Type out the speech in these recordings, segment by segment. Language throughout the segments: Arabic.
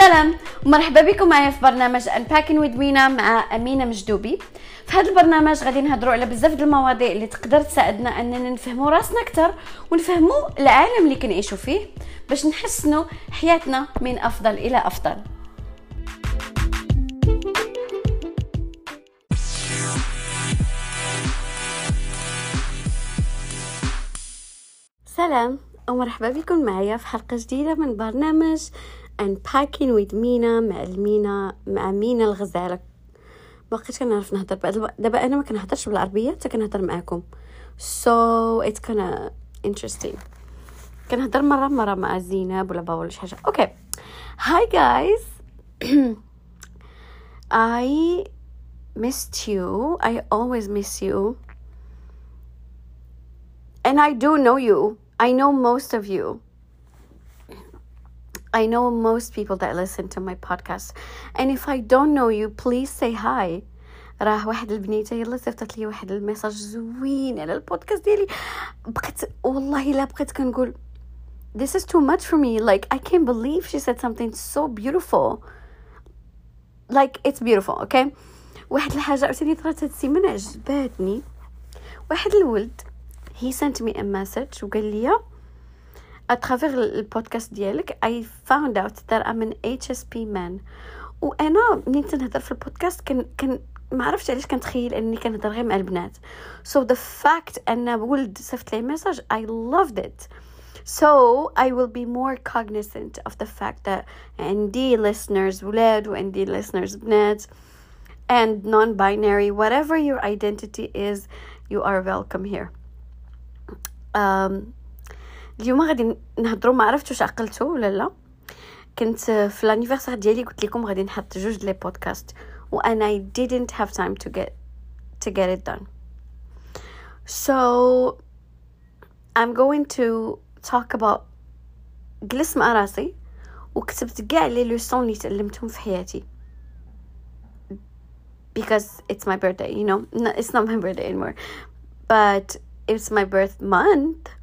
سلام ومرحبا بكم معايا في برنامج Unpacking with مينا مع أمينة مجدوبي. في هذا البرنامج غادي نهضروا على بزاف د المواضيع اللي تقدر تساعدنا أننا نفهموا راسنا أكثر ونفهموا العالم اللي كنعيشوا فيه باش نحسنوا حياتنا من أفضل إلى أفضل. سلام. ومرحبا بكم معايا في حلقة جديدة من برنامج Unpacking with مينا مع المينا مع مينا الغزالة. ما بقيتش كنعرف نهضر دابا أنا ما كنهضرش بالعربية حتى كنهضر معاكم. So it's kinda interesting. كنهضر مرة مرة مع زينب ولا بابا ولا شي حاجة. أوكي hi guys. I missed you. I always miss you. And I do know you. I know most of you. I know most people that listen to my podcast. And if I don't know you, please say hi. راه واحد البنيته يلا صيفطت لي واحد الميساج زوين على البودكاست ديالي بقيت والله الا بقيت كنقول this is too much for me like I can't believe she said something so beautiful like it's beautiful okay واحد الحاجه عاوتاني طرات هاد السيمانه عجباتني واحد الولد he sent me a message وقال لي à travers البودكاست ديالك I found out that I'm an HSP man وانا منين تنهضر في البودكاست كان كان ما عرفتش علاش كنتخيل اني كنهضر غير مع البنات so the fact ان ولد صيفط لي ميساج I loved it so I will be more cognizant of the fact that عندي listeners ولاد وعندي listeners بنات and non-binary whatever your identity is you are welcome here اليوم غادي نهضروا ما عرفتش واش عقلتوا ولا لا. كنت في لانيفرسير ديالي قلت لكم غادي نحط جوج لي بودكاست وأنا I didn't have time to get to get it done. So I'm going to talk about جلست مع راسي وكتبت كاع لي لوسون اللي تعلمتهم في حياتي. Because it's my birthday you know. No, it's not my birthday anymore. But it's my birth month.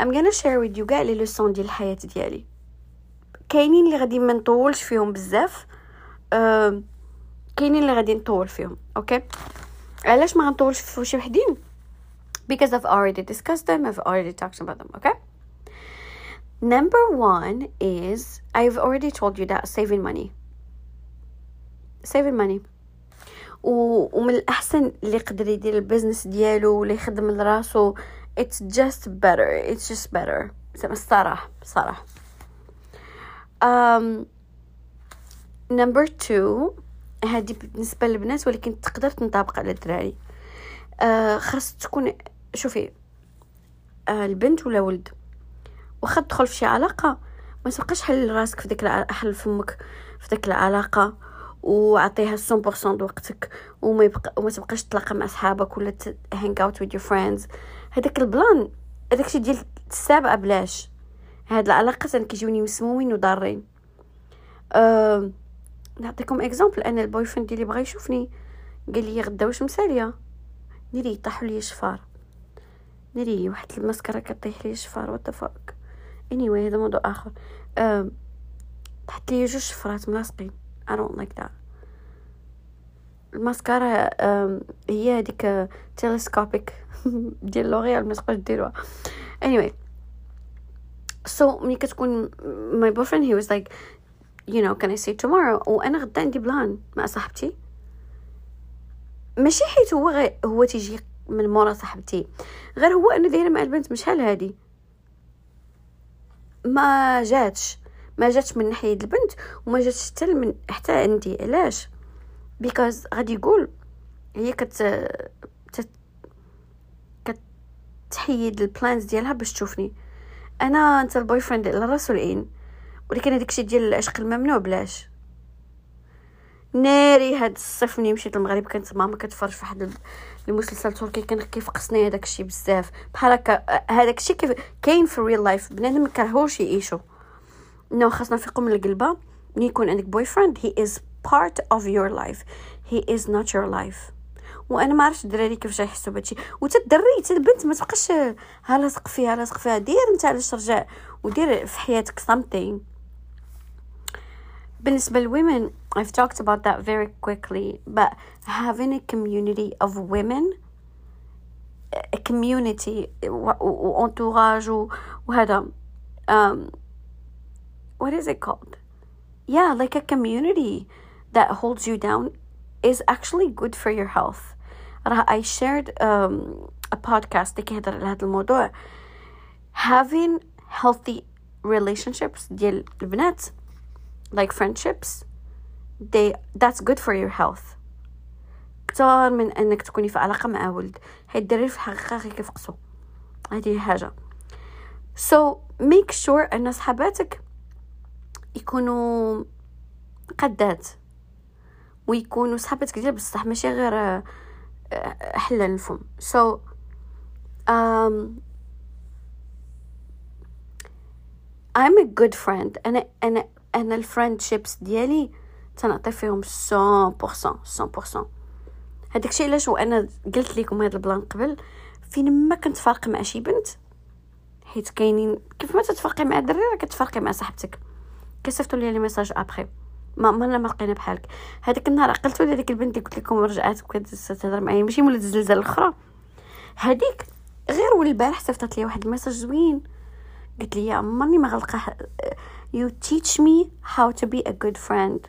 I'm gonna share with you كاع لي لوسون ديال الحياة ديالي. كاينين اللي غادي ما نطولش فيهم بزاف أه كاينين اللي غادي نطول فيهم أوكي؟ علاش ما غنطولش في شي وحدين؟ Because I've already discussed them I've already talked about them okay number one is I've already told you that saving money. Saving money. ومن الأحسن اللي يقدر يدير البزنس ديالو ولا يخدم لراسو it's just better. It's just better. زعما الصراحه بصراحه um, number two هذه بالنسبة للبنات ولكن تقدر تنطبق على الدراري. Uh, خاص تكون شوفي uh, البنت ولا ولد؟ واخا تدخل في شي علاقة ما تبقاش حل راسك في ديك حل فمك في ديك العلاقة وعطيها 100% وقتك وما يبقى وما تبقاش تلاقى مع صحابك ولا hang out with your friends هذاك ال plan هذاك الشيء ديال السابعة بلاش. هاد العلاقات أنا كيجوني مسمومين وضارين. أه نعطيكم example أنا ال boyfriend ديالي بغى يشوفني قال لي غدا واش مسالية؟ ناري طاحوا لي شفار. ناري واحد المسكرة كطيح لي شفار what the fuck anyway, هذا موضوع آخر. أه طحت لي جوج شفرات ملاصقين I don't like that. الماسكارا هي هذيك telescopic ديال لوريال ما تقدرش ديروها anyway. So ملي كتكون my boyfriend he was like you know can I see tomorrow? وأنا غدا عندي plan مع صاحبتي. ماشي حيت هو غير هو تيجي من مورا صاحبتي. غير هو أنا دايرة مع البنت شحال هادي. ما جاتش. ما جاتش من ناحية البنت وما جاتش حتى من حتى عندي. علاش؟ because غادي يقول هي كت كتحيد ال plans ديالها باش تشوفني. أنا أنت ال boyfriend على راس العين ولكن هذاك الشيء ديال العشق الممنوع بلاش. ناري هاد الصيف ملي مشيت للمغرب كانت ماما كتفرج في واحد المسلسل تركي كان كيفقسني هذاك الشيء بزاف. بحال هكا هذاك الشيء كيف كاين في ال real life بنادم ما كرهوش يعيشوا no خاصنا نفيقوا من القلبة. ملي يكون عندك بوي فريند هي از part of your life he is not your life وانا ما عرفتش الدراري كيفاش يحسوا بهادشي وتا الدري حتى البنت ما تبقاش ها لاصق فيها لاصق فيها دير انت علاش ترجع ودير في حياتك something بالنسبة women I've talked about that very quickly but having a community of women a community وانتوراج وهذا um, what is it called yeah like a community that holds you down is actually good for your health I shared um, a podcast اللي كيهضر على هذا الموضوع having healthy relationships ديال البنات like friendships they that's good for your health كتار من انك تكوني في علاقه مع ولد هاد الدراري في الحقيقه غير كيفقسو هذه حاجه so make sure ان صحاباتك يكونوا قدات ويكونوا صحاباتك ديال بصح ماشي غير آه، حلال الفم. So um, good friend. أنا أنا أنا ال friendships ديالي تنعطي فيهم 100% 100% هذاك الشيء علاش وأنا قلت لكم هذا ال plan قبل فين ما كنت فارقة مع شي بنت حيت كاينين كيف ما تتفرقي مع الدري راه كتفرقي مع صاحبتك. كيصيفطوا لي لي ميساج ابخي ما ما ما لقينا بحالك. هذاك النهار عقلت ولا ديك البنت اللي قلت لكم رجعات وكتهضر معايا ماشي مولات الزلزال الأخرى. هذيك غير والبارح صيفطت لي واحد الميساج زوين. قلت لي يا ماني ما غلقه you teach me how to be a good friend.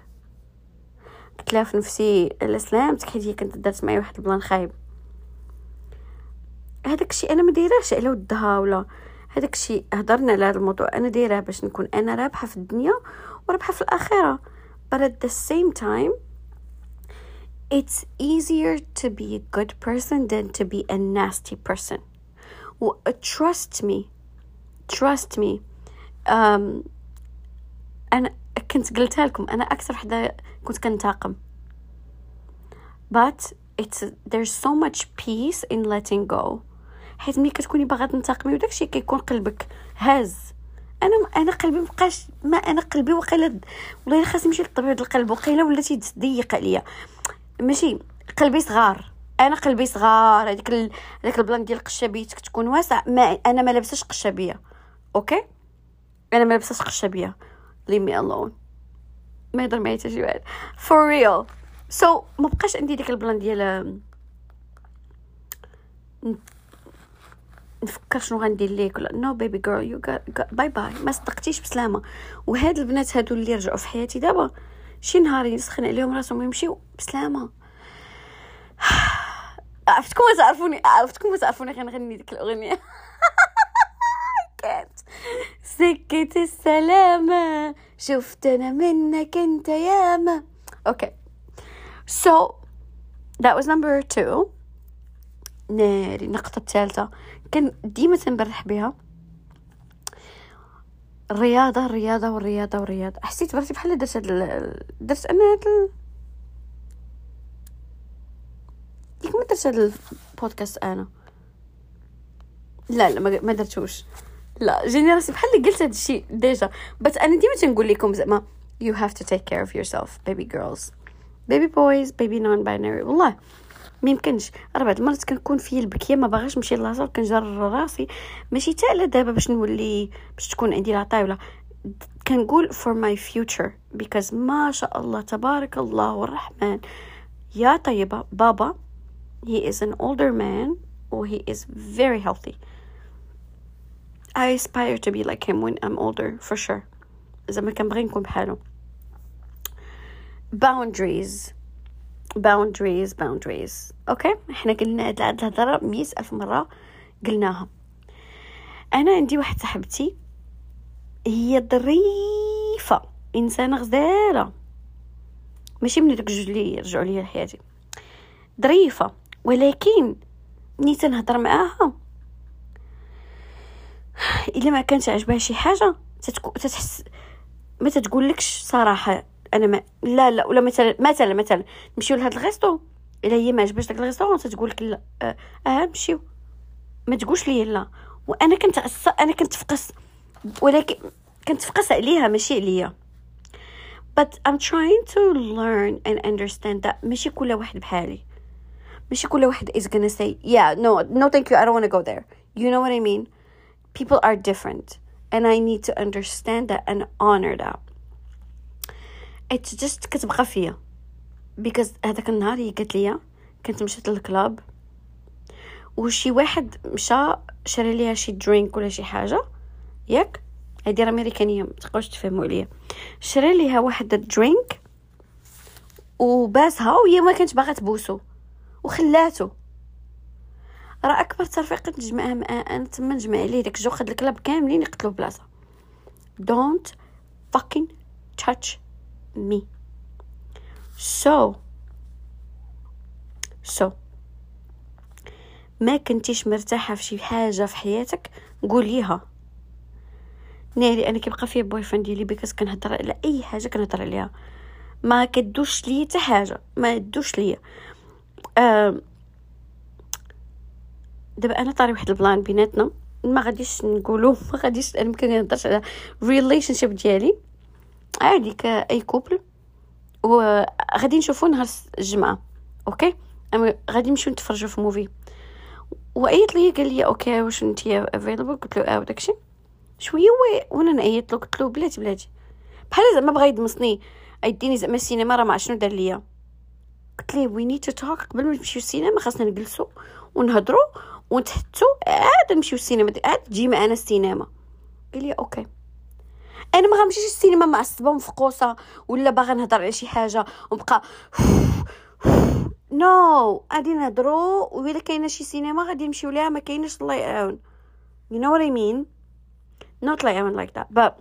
قلت لها في نفسي الاسلام حيت هي كنت درت معايا واحد البلان خايب. هذاك الشيء أنا ما دايرهش على ودها ولا هذاك الشيء هضرنا على هذا الموضوع أنا دايره باش نكون أنا رابحة في الدنيا ورابحة في الآخرة. but at the same time it's easier to be a good person than to be a nasty person trust me trust me um, انا كنت قلتها لكم انا اكثر حدا كنت كنتاقم but it's there's so much peace in letting go حيت ملي كتكوني باغا تنتقمي وداكشي كيكون قلبك هاز أنا أنا قلبي مبقاش ما أنا قلبي وقيله والله خاص نمشي للطبيب القلب وقيله ولاتي تضيق عليا ماشي قلبي صغار. أنا قلبي صغار هذيك. هذاك البلان ديال قشابيتك تكون واسع ما أنا ما لابساش قشابية okay؟ أنا ما لابساش قشابية. Leave me alone. ما يهضر معايا حتى شي واحد. For real. So ما بقاش عندي ديك البلان ديال نفكر شنو غندير ليك ولا no baby girl you bye bye ما صدقتيش بسلامة. وهاد البنات هادو اللي رجعوا في حياتي دابا شي نهار يسخن عليهم راسهم ويمشيو بسلامة. عرفتكم تعرفوني عرفتكم تعرفوني غنغني ديك الأغنية؟ كانت سكة السلامة. شفت أنا منك أنت ياما okay so that was number two. ناري النقطة الثالثة. كان ديما تنبرح بها. الرياضة الرياضة والرياضة والرياضة حسيت براسي بحال درت هاد درت أنا هاد ديك ما درت هاد البودكاست أنا؟ لا لا ما درتوش. لا جيني راسي بحال قلت هذا الشيء ديجا. بس أنا ديما تنقول لكم زعما you have to take care of yourself baby girls. Baby boys baby non binary والله. ما يمكنش راه بعض المرات كنكون في البكية ما باغاش نمشي للاصال كنجر راسي. ماشي حتى على دابا باش نولي باش تكون عندي العطاي ولا كنقول for my future because ما شاء الله تبارك الله الرحمن يا طيبة بابا he is an older man or he is very healthy. I aspire to be like him when I'm older for sure. زعما كنبغي نكون بحالو. Boundaries. Boundaries boundaries. أوكي إحنا قلنا هاد الهضرة مية ألف مرة قلناها. أنا عندي واحد صاحبتي هي ظريفة إنسانة غزاله ماشي من داك الجوج اللي رجعوا ليا لحياتي. ظريفة ولكن ملي تنهضر معاها إلا ما كانت عجبها شي حاجة تتحس ما تتقولكش صراحة أنا ما لا لا ولا مثلا مثلا مثلا نمشيو لهاد الغيستو إلا هي ما عجبهاش داك الغيستو تتقول لك لا آه, آه ما تقولش لي لا. وأنا كنت أص... أنا كنت فقس ولكن كنت فقس عليها ماشي عليا. But I'm trying to learn and understand that ماشي كل واحد بحالي. ماشي كل واحد is gonna say yeah no no thank you I don't want to go there. You know what I mean? People are different. And I need to understand that and honor that. it's just كتبقى فيا. because هذاك النهار هي قالت لي كنت مشيت لل club وشي واحد مشى شرى ليها شي drink ولا شي حاجة. ياك؟ هادي راه أمريكانية ما تقدروش تفهموا عليا. شرى ليها واحد ال drink وباسها وهي ما كانت باغا تبوسو وخلاتو. راه أكبر ترفيق نجمعها أنا تما نجمع عليه داك الجو خد ال club كاملين يقتلوا بلاصة. Don't fucking touch me. So so ما كنتيش مرتاحة في شي حاجة في حياتك؟ قوليها ناري أنا كيبقى فيا boyfriend ديالي because كنهضر على أي حاجة كنهضر عليها. ما كدوش ليا حتى حاجة ما دوش ليا. آه دابا أنا طاري واحد البلان بيناتنا ما غاديش نقولو ما غاديش أنا ممكن نهضرش على relationship ديالي. عادي كأي couple وغادي نشوفو نهار الجمعة okay؟ غادي نمشيو نتفرجوا في movie وعيط لي قال لي okay واش أنت available قلت له آه وداكشي. شوية وأنا نعيط له قلت له بلاتي بلاتي. بحال زعما بغا يدمسني يديني زعما السينما راه ما شنو دار ليا. قلت ليه we need to talk قبل ما نمشيو السينما خاصنا نجلسوا ونهضروا ونتحتو عاد نمشيو السينما. عاد تجي معنا السينما. قال لي okay. أنا ما غنمشيش السينما معصبه ومفقوصه ولا باغا نهضر على شي حاجة ونبقى no no. غادي نهضروا وإلا كاينة شي سينما غادي نمشيو ليها ما كاينش الله يعاون. You know what I mean? Not like I'm like that but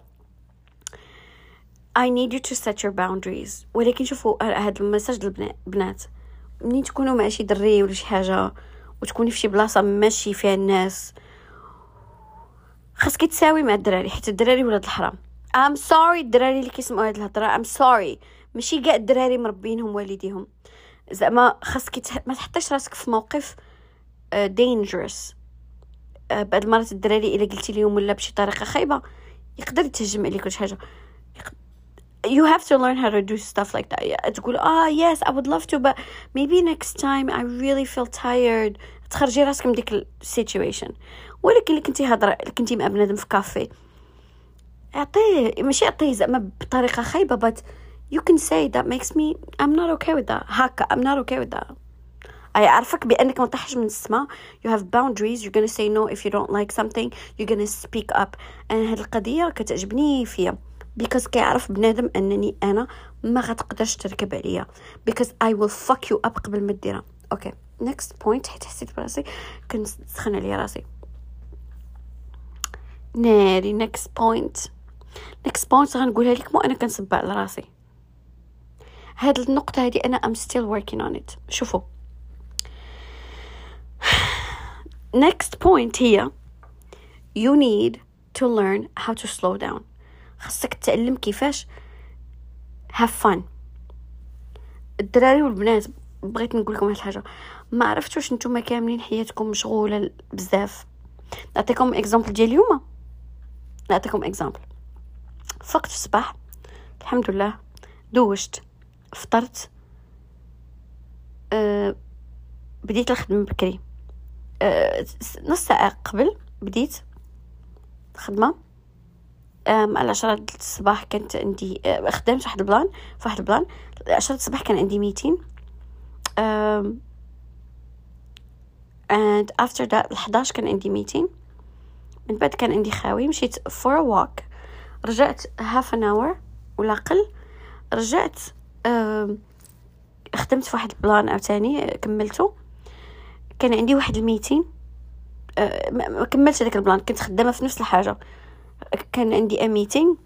I need you to set your boundaries. ولكن شوفوا هاد المساج للبنات منين تكونوا مع شي دري ولا شي حاجة وتكوني في شي بلاصة ماشي فيها الناس خاصك تساوي مع الدراري حيت الدراري ولاد الحرام. I'm sorry الدراري اللي كيسمعوا هاد الهضرة. I'm sorry. ماشي كاع الدراري مربينهم والديهم. زعما خاصك تح... ما تحطيش راسك في موقف dangerous uh, uh, بعض الدراري إلا قلتي لهم ولا بشي طريقة خايبة يقدر يتهجم عليك شي حاجة. you have to learn how to do stuff like that. تقول آه yes I would love to but maybe next time I really feel tired. تخرجي راسك من ديك ال situation ولكن اللي كنتي هضرة كنتي مع بنادم في كافي اعطيه ماشي اعطيه زعما بطريقه خايبه but you can say that makes me I'm not okay with that هكا I'm not okay with that أي أعرفك بأنك ما طحش من السماء you have boundaries you're gonna say no if you don't like something you're gonna speak up أنا هاد القضية كتعجبني فيا because كيعرف بنادم أنني أنا ما غتقدرش تركب عليا because I will fuck you up قبل ما ديرها أوكي next point حيت حسيت براسي كنت سخن عليا راسي ناري next point next point غنقولها لكم وأنا كنصب على راسي. هاد النقطة هادي أنا I'm still working on it. شوفوا. Next point هي you need to learn how to slow down. خاصك تتعلم كيفاش have fun. الدراري والبنات بغيت نقول لكم واحد الحاجة. ما عرفتش واش نتوما كاملين حياتكم مشغولة بزاف. نعطيكم example ديال اليوم. نعطيكم example فقت في الصباح الحمد لله دوشت فطرت أه بديت الخدمة بكري. أه نص ساعة قبل بديت الخدمة. مع العشرة الصباح كانت عندي أه خدمت واحد البلان في واحد البلان. عشرة الصباح كان عندي meeting um, and after that الحداش كان عندي meeting من بعد كان عندي خاوي مشيت for a walk. رجعت half an hour ولا قل. رجعت خدمت في واحد البلان عاوتاني كملته. كان عندي واحد ال meeting أه ما كملتش هذاك البلان كنت خدامة في نفس الحاجة. كان عندي meeting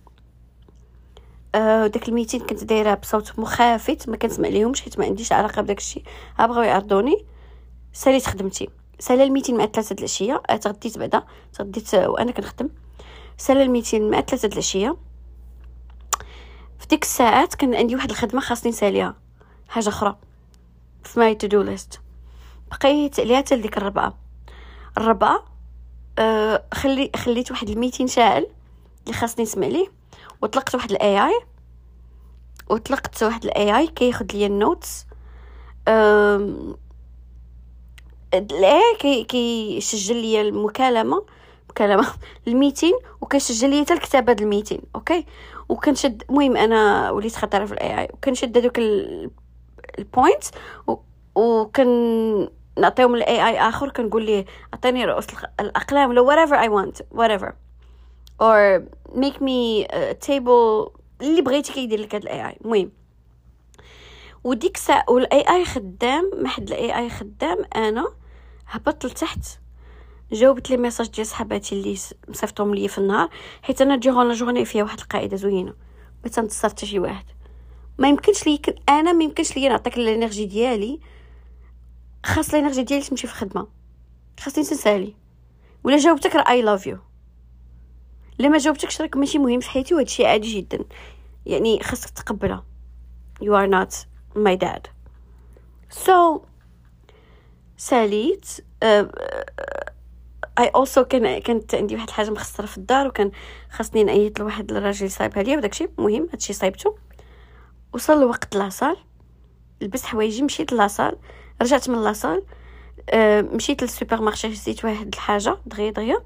أه داك ال meeting كنت دايرة بصوت مخافت ما كنسمع ليهمش حيت ما عنديش علاقة بداك الشيء. بغاو يعرضوني. ساليت خدمتي. سالا ال meeting مع ثلاثة العشية. تغديت بعدا. تغديت وأنا كنخدم. سالا ال meeting مع ثلاثة العشية. في ديك الساعات كان عندي واحد الخدمة خاصني نساليها. حاجة أخرى. في my to-do list بقيت عليها حتى لديك الربعة. الربعة آه خلي خليت واحد ال meeting شاعل اللي خاصني نسمع ليه. وطلقت واحد ال AI وطلقت واحد ال AI كياخذ لي ال notes. ال AI كي كيسجل لي المكالمة. كلامه ال meeting وكنسجل لي حتى الكتابه د ال meeting okay؟ وكنشد المهم أنا وليت خطيرة في ال AI وكنشد هذوك ال point وكنعطيهم ل AI آخر كنقول ليه عطيني رؤوس الأقلام ولا whatever I want whatever. Or make me a table اللي بغيتي كيدير لك هاد ال AI المهم وديك الساعة وال AI خدام ما حد ال AI خدام أنا هبطت لتحت جاوبت لي message ديال صحاباتي اللي مصيفطهم لي في النهار حيت أنا durant la journée فيها واحد القاعدة زوينة ما تنتصر حتى شي واحد. ما يمكنش لي أنا ما يمكنش لي نعطيك ال energy ديالي خاص ال energy ديالي تمشي في الخدمه خاصني تنسالي ولا جاوبتك راه I love you لما جاوبتكش راك ماشي مهم في حياتي وهذا الشيء عادي جدا. يعني خاصك تقبلها. You are not my dad. So ساليت uh, I also كان كانت عندي واحد الحاجة مخسرة في الدار وكان خاصني نعيط لواحد الراجل صايبها ليا وداكشي المهم هادشي صايبته. وصل الوقت لاصال. لبست حوايجي مشيت لاصال. رجعت من لاصال. أه مشيت لل supermarché شريت واحد الحاجة دغيا دغيا.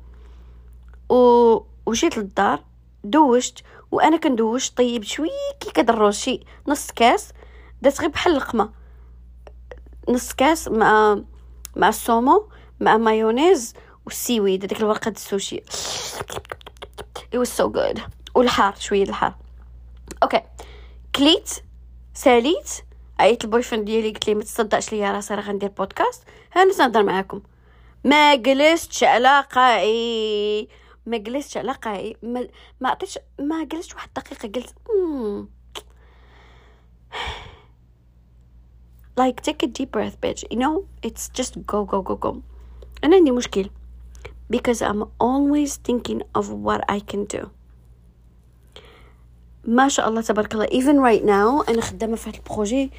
و وجيت للدار. دوشت. وأنا كندوش طيب شوية كي د الروز شي. نص كاس. دات غير بحال اللقمه نص كاس مع مع ال saumon مع مايونيز وال seaweed هذيك الورقة السوشي. It was so good. والحار شوية الحار. okay كليت ساليت. عيط ال boyfriend ديالي قلت لي ما تصدقش ليا راسي راه غندير بودكاست ها أنا نهضر معاكم. ما جلستش على قاعي. ما جلستش على قاعي. ما ما عطيتش ما جلست واحد الدقيقة قلت like take a deep breath bitch. You know it's just go go go go. أنا عندي مشكل. Because I'm always thinking of what I can do. ما شاء الله تبارك الله. Even right now أنا خدامة في هذا ال projet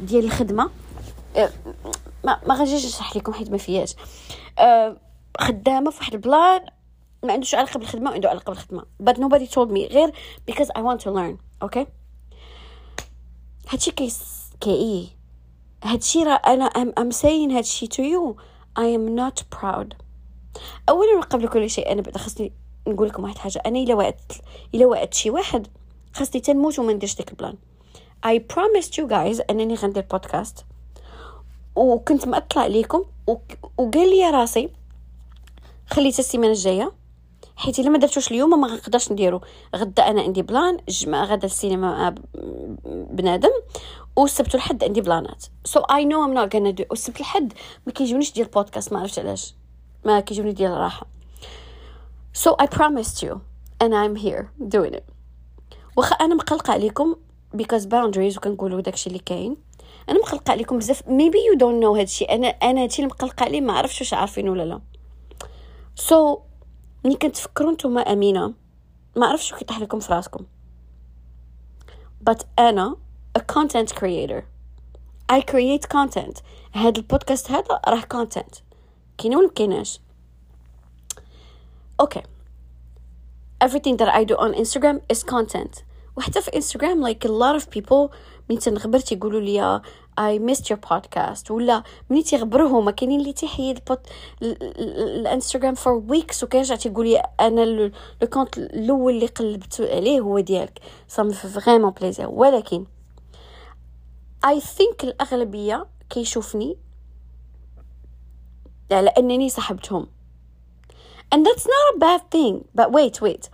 ديال الخدمة. أه، ما ما غاديش نشرح لكم حيت ما فياش. أه، خدامة في واحد ال plan ما عندوش علاقة بالخدمة عنده علاقة بالخدمة. But nobody told me. غير because I want to learn. Okay? هادشي qu'est-ce que هادشي راه أنا I'm, I'm saying هادشي to you. I am not proud. اولا قبل كل شيء أنا بعدا خاصني نقول لكم واحد الحاجة أنا الا وعدت الا وعدت شي واحد خاصني تنموت وما نديرش ديك ال plan. I promised you guys أنني غندير بودكاست وكنت مأطلع عليكم وقال لي راسي خليت السيمانة الجاية. حيت إلا ما درتوش اليوم ما غنقدرش نديرو. غدا أنا عندي plan الجمعه غدا السينما مع بنادم والسبت والحد عندي بلانات. so I know I'm not gonna do والسبت الحد ما كيجونيش ديال بودكاست ما عرفتش علاش. ما كيجوني ديال الراحة. So I promised you and I'm here doing it. واخا أنا مقلقة عليكم because boundaries وكنقولوا داكشي اللي كاين. أنا مقلقة عليكم بزاف. Maybe you don't know هادشي. أنا أنا هادشي اللي مقلقة عليه ما عرفتش واش عارفين ولا لا. So ملي كنتفكروا نتوما أمينة ما عرفتش كيطيح لكم في راسكم. But أنا a content creator. I create content. هاد البودكاست هذا راه content. كاينة ولا مكايناش okay everything that I do on Instagram is content. وحتى في Instagram like a lot of people من تنغبر تيقولوا لي I missed your podcast. ولا مني تيغبروا هما كاينين اللي تيحيد البوت الانستغرام for weeks وكيرجع تيقول لي أنا le compte الأول اللي قلبت عليه هو ديالك. ça me fait vraiment plaisir ولكن I think الأغلبية كيشوفني على انني صاحبتهم and that's not a bad thing. But wait wait.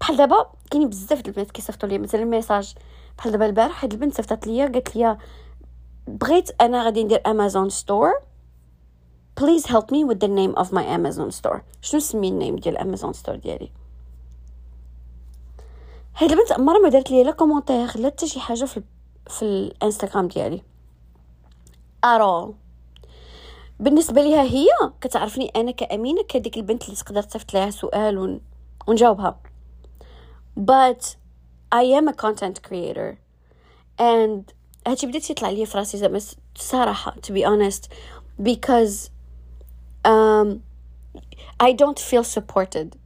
بحال دابا كاينين بزاف د البنات كيصيفطوا لي مثلا message. بحال دابا البارح هاد البنت صيفطات ليا قالت لي بغيت أنا غادي ندير Amazon store please help me with the name of my amazon store. شنو سمي ال name ديال Amazon store ديالي؟ هاد البنت عمرها ما دارت لي لا commentaire لا حتى شي حاجة في في الانستغرام ديالي. alors بالنسبة ليها هي كتعرفني أنا كأمينة كديك البنت اللي تقدر تصيفط لها سؤال ونجاوبها. But I am a content creator. And هادشي بدات يطلع لي في راسي زعما صراحة to be honest. Because um, I don't feel supported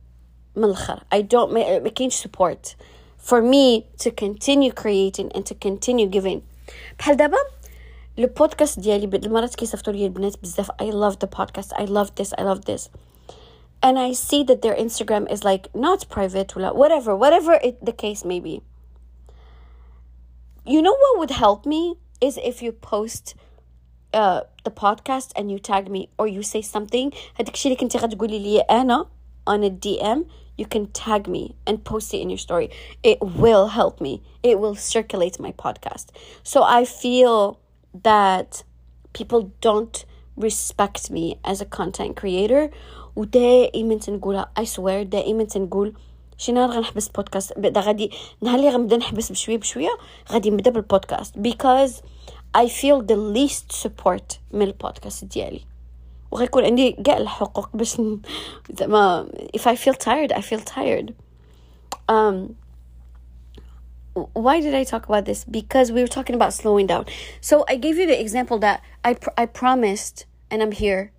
من الآخر. I don't ما كاينش support for me to continue creating and to continue giving. بحال دابا لو بودكاست ديالي المرات كيصيفطوا لي البنات بزاف I love the podcast I love this I love this and I see that their Instagram is like not private whatever whatever it, the case may be you know what would help me is if you post uh, the podcast and you tag me or you say something هذاك الشيء اللي كنتي غتقولي لي انا on a DM you can tag me and post it in your story it will help me it will circulate my podcast so I feel that people don't respect me as a content creator. ودائما تنقولها I swear دائما تنقول شي نهار غنحبس البودكاست بعدا غادي نهار اللي غنبدأ نحبس بشوية بشوية غادي نبدأ بالبودكاست because I feel the least support من البودكاست ديالي. وغيكون عندي كاع الحقوق باش زعما if I feel tired I feel tired. Um why did I talk about this? Because we were talking about slowing down. So I gave you the example that I pr- I promised, and I'm here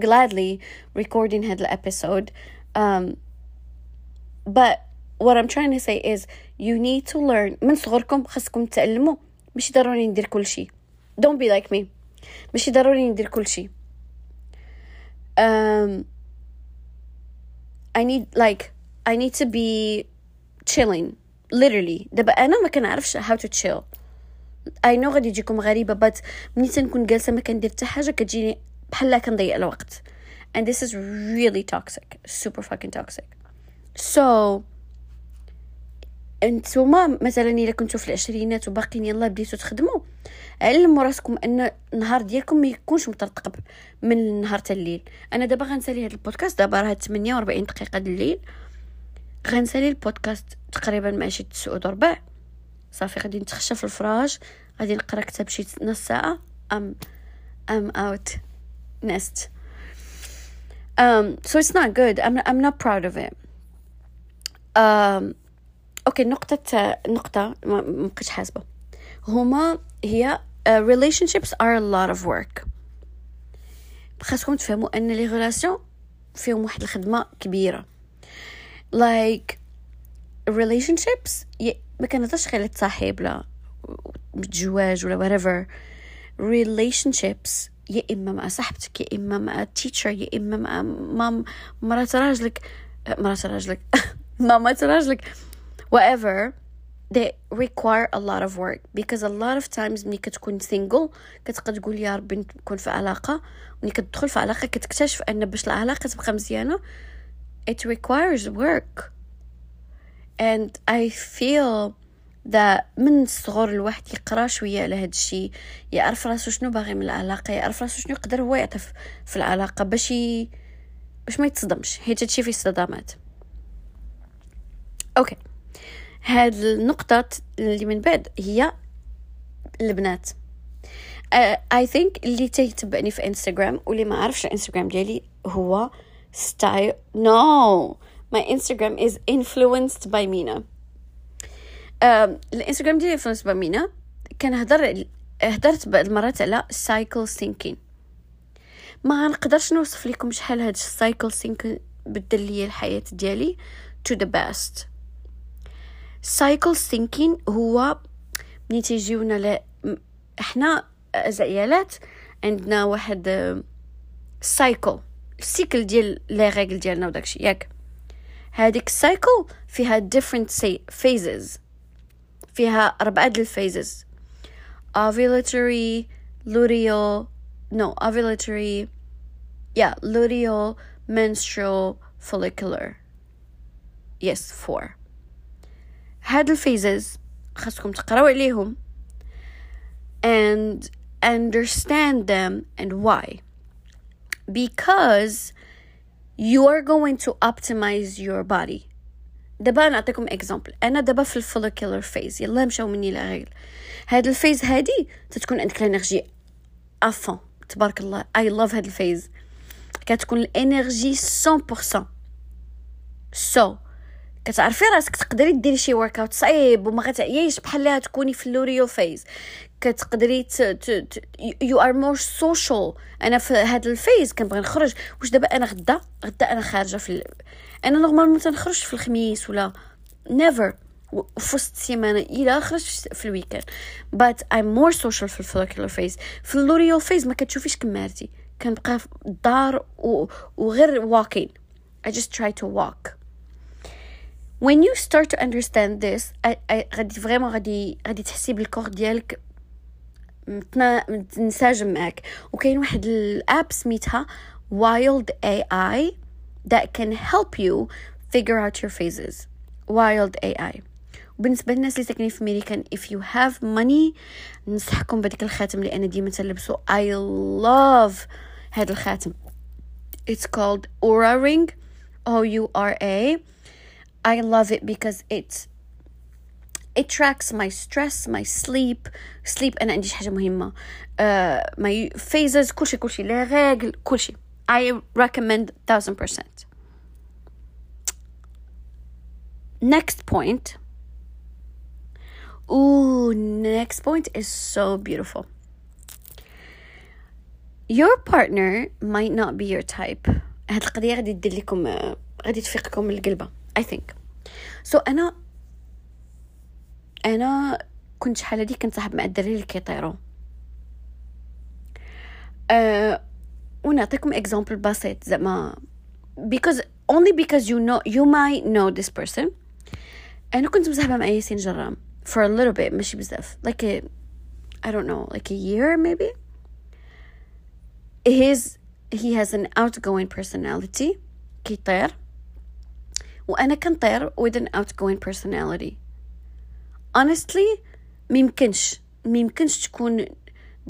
gladly recording هذا episode. Um, but what I'm trying to say is you need to learn من صغركم خاصكم تتعلموا مش ضروري ندير كل شيء. Don't be like me. مش ضروري ندير كل شيء. Um, I need like I need to be chilling literally. دابا أنا ما كنعرفش how to chill. I know غادي تجيكم غريبة but ملي تنكون جالسة ما كندير حتى حاجة كتجيني بحال كنضيع الوقت. And this is really toxic. Super fucking toxic. So انتوما مثلا إلا كنتو في العشرينات وباقيين يلا بديتو تخدموا علموا راسكم أن النهار ديالكم ما يكونش مطرطق من النهار حتى الليل. أنا دابا غنسالي هذا البودكاست دابا راه 48 دقيقة الليل. غنسالي البودكاست تقريبا مع شي تسعود وربع صافي غادي نتخشى في الفراش غادي نقرا كتاب شي نص ساعة. um I'm honest um so it's not good. I'm i'm not proud of it. um okay نقطة نقطة ما بقيتش حاسبة. هما هي uh, relationships are a lot of work. خاصكم تفهموا أن les relations فيهم واحد الخدمة كبيرة. Like relationships ما كنهضرش غير تصاحب لا. الجواج ولا whatever. Relationships يا إما مع صاحبتك يا إما مع تيتشر يا إما مع مام مرات راجلك مرات راجلك مامات راجلك whatever. They require a lot of work. Because a lot of times ملي كتكون single كتبقى تقول يا ربي نكون في علاقة. ملي كتدخل في علاقة كتكتشف أن باش العلاقة تبقى مزيانة it requires work. And I feel that من الصغر الواحد يقرأ شوية على هاد الشيء يعرف راسو شنو باغي من العلاقة يعرف راسو شنو يقدر هو يعطي في العلاقة باش. باش ما يتصدمش. حيت هادشي فيه صدامات. okay هاد النقطة اللي من بعد هي البنات. I uh, think اللي تيتبعني في انستغرام واللي ما عرفش الإنستغرام ديالي هو style no my Instagram is influenced by Mina. Um, الإنستغرام ديالي influenced by Mina. كنهضر هضرت بعض المرات على cycle syncing. ما نقدرش نوصف لكم شحال هاد ال cycle syncing بدل لي الحياة ديالي. To the best. Cycle syncing هو ملي تيجيونا ل... إحنا العيالات عندنا واحد cycle ال cycle ديال les règles ديالنا وداكشي. ياك. هذيك السايكل فيها different phases فيها أربعة ديال phases ovulatory luteal no ovulatory yeah luteal menstrual follicular yes four هاد الفيزز خاصكم تقراو عليهم and understand them and why because you are going to optimize your body. دابا نعطيكم example أنا دابا في ال follicular phase يلا مشاو مني لغير هاد ال phase هادي تتكون عندك ال energy à fond تبارك الله. I love هاد ال phase كتكون ال energy 100% so so, كتعرفي راسك تقدري ديري شي workout صعيب وما غتعييش بحال تكوني في ال luteal phase كتقدري you are more social أنا في هاد ال phase كنبغي نخرج. واش دابا أنا غدا؟ غدا أنا خارجة في ال... أنا normalement تنخرج في الخميس ولا never في وسط السيمانة إلى خرجت في ال weekend but I'm more social في ال follicular phase. في ال luteal phase ما كتشوفيش كمارتي. كنبقى في الدار وغير walking. I just try to walk. When you start to understand this غادي فريمون غادي غادي تحسي بالكور ديالك متنسجم معك وكاين واحد الأب سميتها wild AI that can help you figure out your phases. Wild AI وبالنسبة للناس اللي ساكنين في امريكان if you have money ننصحكم بهذيك الخاتم اللي أنا ديما تلبسو I love هذا الخاتم. It's called Aura ring. O U R A. I love it because it it tracks my stress my sleep sleep انا عندي حاجه مهمه uh, my phases كل شيء كل شيء لا ريغل كل شيء I recommend thousand percent next point Ooh, next point is so beautiful. Your partner might not be your type. هاد القضية غادي تدير لكم غادي تفيقكم القلبة I think. So أنا أنا كنت شحال هادي كنصاحب مع الدراري اللي كيطيروا. أه ونعطيكم example بسيط زعما because only because you know you might know this person أنا كنت مصاحبة مع ياسين جرام for a little bit ماشي بزاف like a I don't know like a year maybe his he has an outgoing personality كيطير وأنا كنطير with an outgoing personality honestly ميمكنش ميمكنش تكون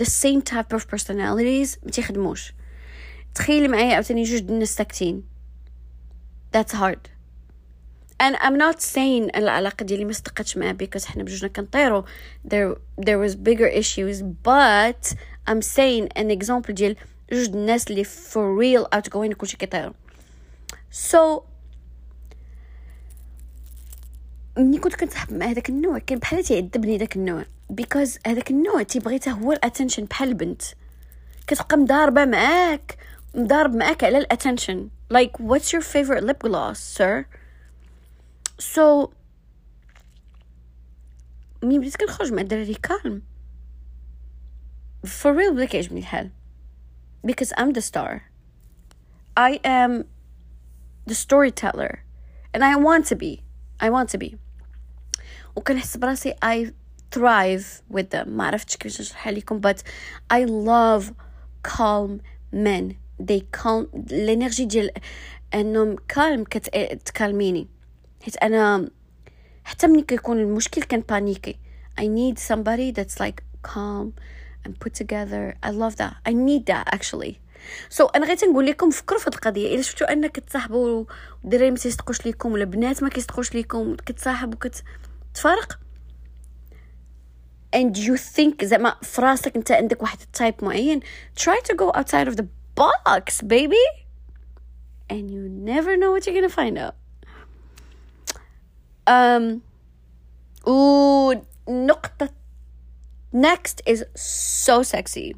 the same type of personalities ما تيخدموش تخيلي معايا عاوتاني جوج الناس ساكتين that's hard and I'm not saying العلاقة ديالي ما صدقتش معاه because حنا بجوجنا كنطيرو there there was bigger issues but I'm saying an example ديال جوج الناس اللي for real outgoing كلشي كيطيرو so ملي كنت كنتصاحب مع هذاك النوع كان بحال تيعذبني داك النوع. Because هذاك النوع تيبغي حتى هو ال attention بحال البنت. كتبقى مضاربة معاك مضارب معاك على الاتنشن like what's your favorite lip gloss sir? So ملي بديت كنخرج مع الدراري كالم. For real بدا كيعجبني الحال. Because I'm the star. I am the storyteller. And I want to be. I want to be. وكنحس براسي I thrive with them. ما عرفتش كيفاش نشرح لكم but I love calm men. They calm ال energy ديال انهم calm كتكالميني حيت أنا حتى ملي كيكون المشكل كنبانيكي I need somebody that's like calm and put together. I love that. I need that actually. so so, أنا غير تنقول لكم فكروا في القضية. إلا شفتوا أنك كتصاحبوا والدراري ما كيصدقوش لكم ولا بنات ما كيصدقوش لكم كتصاحب وكتفارق and you think زعما في راسك انت عندك واحد التايب معين try to go outside of the box baby and you never know what you're gonna find out um ونقطة next is so sexy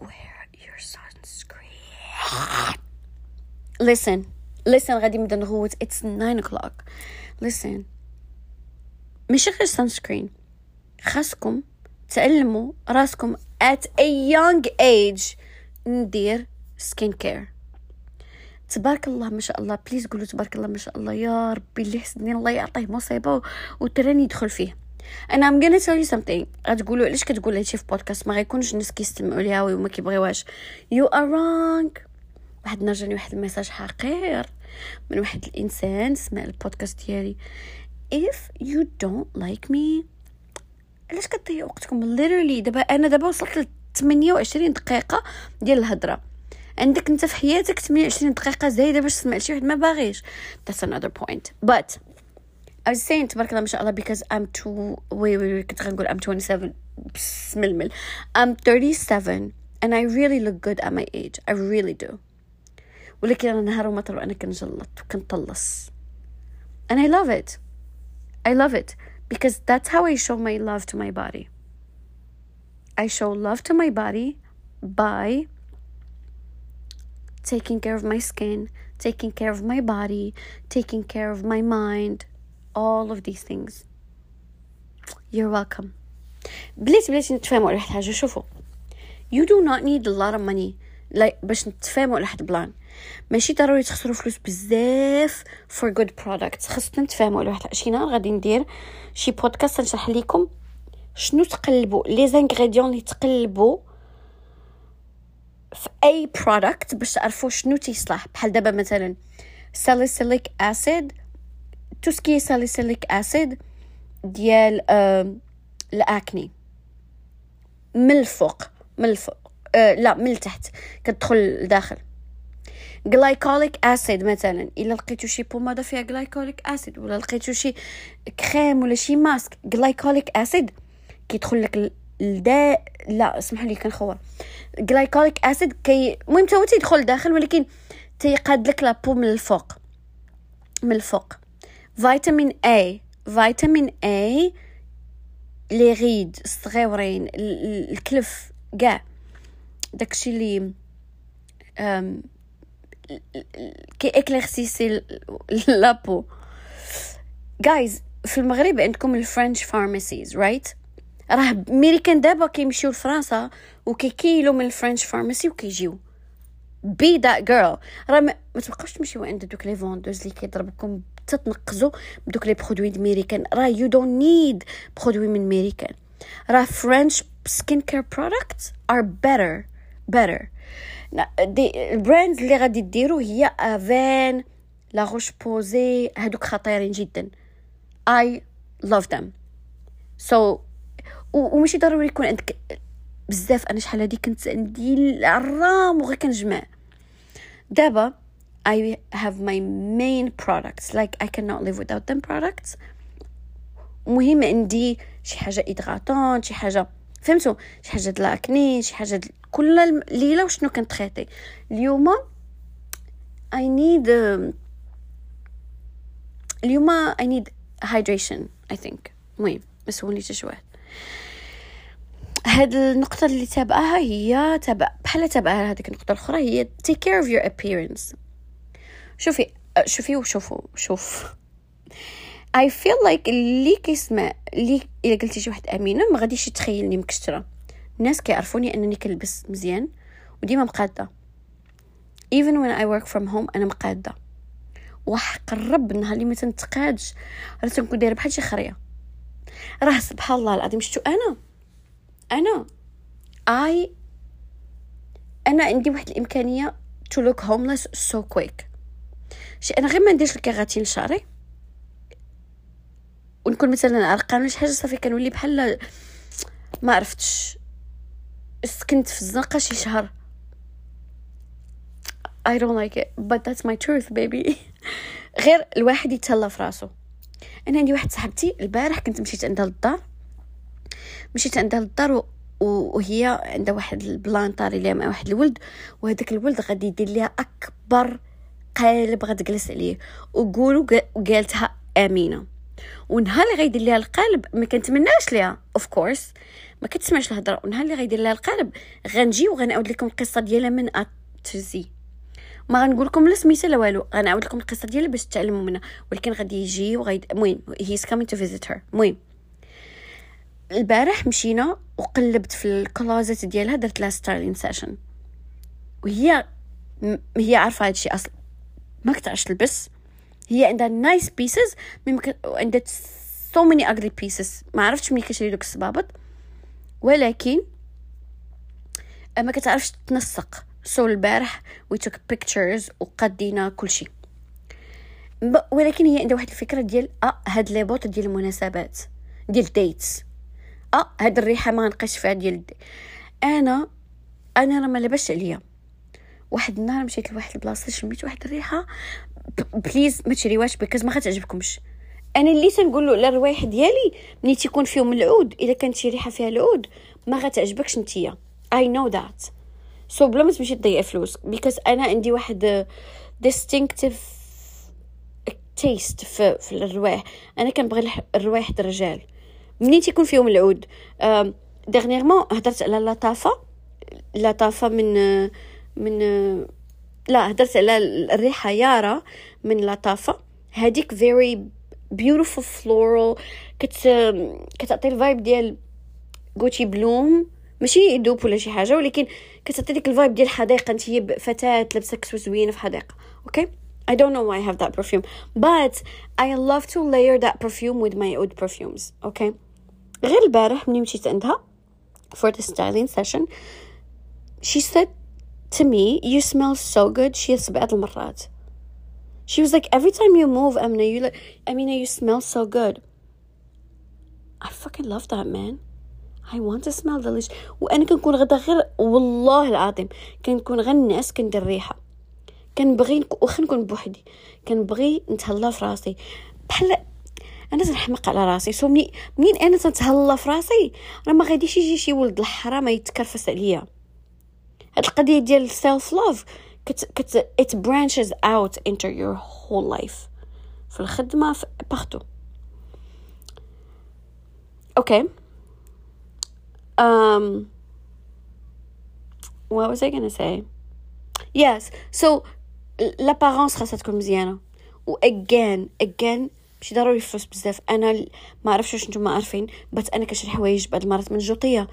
wear your sunscreen listen Listen غادي نبدا نغوت it's 9 o'clock. Listen. ماشي غير sunscreen. خاصكم تعلموا راسكم at a young age. ندير skin care تبارك الله ما شاء الله please قولوا تبارك الله ما شاء الله. يا ربي اللي حسدني الله يعطيه مصيبة و train يدخل فيه. أنا I'm gonna tell you something. غتقولوا علاش كتقول هادشي في بودكاست ما غيكونش الناس كيستمعوا ليها وما كيبغيوهاش. you are wrong واحد نهار جاني واحد ال message حقير من واحد الإنسان سمع البودكاست ديالي. If you don't like me علاش كتضيعوا وقتكم؟ Literally دابا أنا دابا وصلت ل 28 دقيقة ديال الهضرة. عندك أنت في حياتك 28 دقيقة زايدة باش تسمع شي واحد ما باغيش. That's another point. But I was saying تبارك الله ما شاء الله because I'm too oui oui كنت غنقول I'm 27 بسم المل. I'm 37 and I really look good at my age. I really do. ولكن انا نهار ومطر وانا كنجلط وكنطلص and I love it I love it because that's how I show my love to my body I show love to my body by taking care of my skin, taking care of my body, taking care of my mind, all of these things. You're welcome. بليت بليت نتفاهموا على واحد الحاجه شوفوا you do not need a lot of money like باش نتفاهموا على واحد بلان ماشي ضروري تخسروا فلوس بزاف for good products خصنا نتفاهموا على واحد شي غادي ندير شي بودكاست نشرح لكم شنو تقلبوا les ingrédients اللي تقلبوا في أي product باش تعرفوا شنو تيصلح. بحال دابا مثلا salicylic acid tout ce qui salicylic acid ديال ال acné. من الفوق من الفوق آه لا من التحت كتدخل لداخل. glycolic acid مثلا. إلا لقيتو شي بومادة فيها glycolic acid ولا لقيتو شي كريم ولا شي mask glycolic acid كيدخل لك الدا لا اسمحوا لي كنخور glycolic acid كي المهم تا هو تيدخل داخل ولكن تيقاد لك la peau من الفوق. من الفوق. vitamin E vitamin E les rides الصغيورين الكلف كاع. داكشي اللي كي اكليرسيسي la peau. guys في المغرب عندكم ال French pharmacies right راه ميريكان دابا كيمشيو لفرنسا وكيكيلو من ال French pharmacy وكيجيو. be that girl راه ما توقفش تمشيو عند دوك les vendeuses اللي كيضربكم تتنقزوا بدوك les produits د ميريكان راه you don't need produits من ميريكان راه French skincare products are better better. دي ال brands اللي غادي ديروا هي Avène La Roche-Posay هادوك خطيرين جدا. I love them. so وماشي ضروري يكون عندك بزاف أنا شحال هادي كنت عندي العرام وغير كنجمع. دابا I have my main products. Like I cannot live without them products. مهم عندي شي حاجة hydratante شي حاجة فهمتوا شي حاجة د l'acné شي حاجة دل... كل ليلة وشنو كنتخيطي اليوم need uh, اليوم I need hydration I think. المهم ما سولنيش واحد هاد النقطة اللي تابعها هي تابع بحال تابعها هذيك النقطة الأخرى هي take care of your appearance. شوفي شوفي وشوفوا شوف. I feel like اللي كيسمع اللي إلا قلتي شي واحد آمينة ما غاديش يتخيلني مكشتره الناس كيعرفوني أنني كنلبس مزيان وديما مقادة. Even when I work from home أنا مقادة. وحق الرب النهار اللي ما تنتقادش. راه تنكون دايرة؟ بحال شي خريه راه سبحان الله العظيم شتو أنا؟ أنا. I أنا عندي واحد الإمكانية to look homeless so quick. شي أنا غير ما نديرش الكيغاتين لشعري. ونكون مثلا عرقانه شي حاجة صافي كنولي بحال ما عرفتش. سكنت في الزنقة شي شهر. I don't like it but that's my truth baby. غير الواحد يتهلا في راسو. أنا عندي واحد صاحبتي البارح كنت مشيت عندها للدار مشيت عندها للدار وهي عندها واحد البلان طاري ليها مع واحد الولد وهذاك الولد غادي يدير ليها أكبر قالب غتجلس عليه. وقولوا قالتها آمينة. ونهار اللي غيدير ليها القالب ما كنتمناش ليها of course ما كتسمعش الهضرة. ونهار اللي غيدير لها القالب غنجي وغنعاود لكم القصة ديالها من A to Z ما غنقول لكم لا سميتها لا والو. غنعاود لكم القصة ديالها باش تعلموا منها. ولكن غادي يجي وغيد المهم he's coming to visit her المهم البارح مشينا وقلبت في ال closet ديالها درت لها styling session. وهي هي عارفة هادشي أصلا ما كتعرفش تلبس. هي عندها nice pieces ممكن عندها so many ugly pieces ما عرفتش ملي كتشري دوك الصبابط. ولكن ما كتعرفش تنسق so البارح we took pictures وقدينا كلشي ولكن هي عندها واحد الفكرة ديال آه هاد les bottes ديال المناسبات ديال dates آه هاد الريحة ما نقيش فيها ديال أنا أنا راه ما لبسش عليا. واحد النهار مشيت لواحد البلاصة شميت واحد الريحة please ما تشريوهاش because ما غتعجبكمش. أنا اللي تنقول له الروايح ديالي ملي تيكون فيهم العود اذا كانت شي ريحة فيها العود ما غتعجبكش نتيا. I know that so بلا ما تمشي تضيع فلوس because أنا عندي واحد distinctive taste في, في الروايح. أنا كنبغي الروايح الرجال. منين تيكون فيهم العود dernièrement هضرت على لطافه لطافه من من لا هدرت على الريحة يارا من لطافه هذيك very beautiful floral كت كتعطي ال vibe ديال Gucci Bloom ماشي يدوب ولا شي حاجة ولكن كتعطي ديك ال vibe ديال الحديقه انت هي فتاه لابسه كسوه زوينه في حديقه okay I don't know why I have that perfume but I love to layer that perfume with my oud perfumes okay غير البارح ملي مشيت عندها for the styling session. She said to me you smell so good. شي سبعة المرات she was like every time you move Amina you like Amina you smell so good. I fucking love that man. I want to smell delicious. وأنا كنكون غدا غير والله العظيم كنكون غير كندير ريحة. كنبغي واخا نكون بوحدي. كنبغي نتهلا في راسي. بحال أنا تنحمق على راسي. so مني منين أنا تنتهلا في راسي؟ راه ما غاديش يجي شي ولد الحرام يتكرفس عليا. هاد القضية ديال self love كت it branches out into your whole life. في الخدمة في partout okay um what was I gonna say? Yes. So l'apparence خاصها تكون مزيانه و again again ماشي ضروري فلوس بزاف أنا ما عرفتش واش نتوما عارفين بس أنا كنشري حوايج بعض المرات من الجوطيه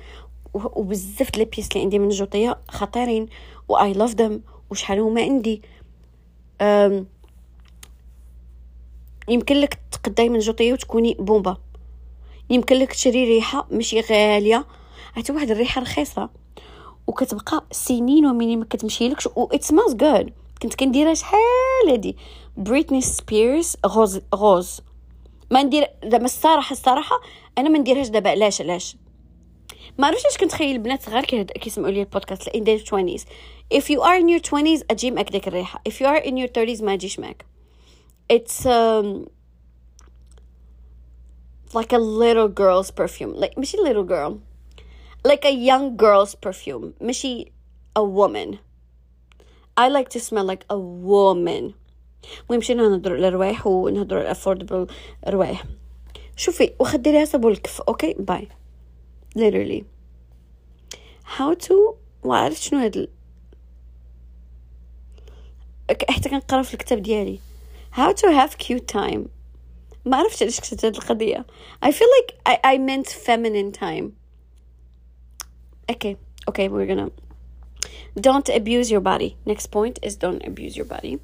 وبزاف les pièces اللي عندي من الجوطيه خطيرين و I love them وشحال هما عندي. يمكن لك تقداي من جوطيه وتكوني بومبا. يمكن لك تشري ريحة ماشي غالية. حتى واحد الريحة رخيصة. وكتبقى سنين ومني ما كتمشيلكش و it smells good كنت كنديرها شحال هادي؟ Britney Spears غوز غوز ما ندير زعما الصراحه الصراحة أنا ما نديرهاش دابا. علاش علاش؟ ما عرفتش كنتخيل البنات صغار كيسمعوا لي البودكاست. in their 20s if you are in your 20s اجي معك ديك الريحه if you are in your 30s ما اجيش معك it's um, like a little girl's perfume like ماشي little girl like a young girl's perfume ماشي a woman I like to smell like a woman المهم مشينا نهضروا على الروايح ونهضروا على affordable روايح شوفي واخا ديريها صابون الكف اوكي باي literally how to وعرفت شنو هاد حتى كنقرا في الكتاب ديالي how to have cute time ما عرفتش علاش كتبت هاد القضية I feel like I, I meant feminine time okay okay we're gonna don't abuse your body next point is don't abuse your body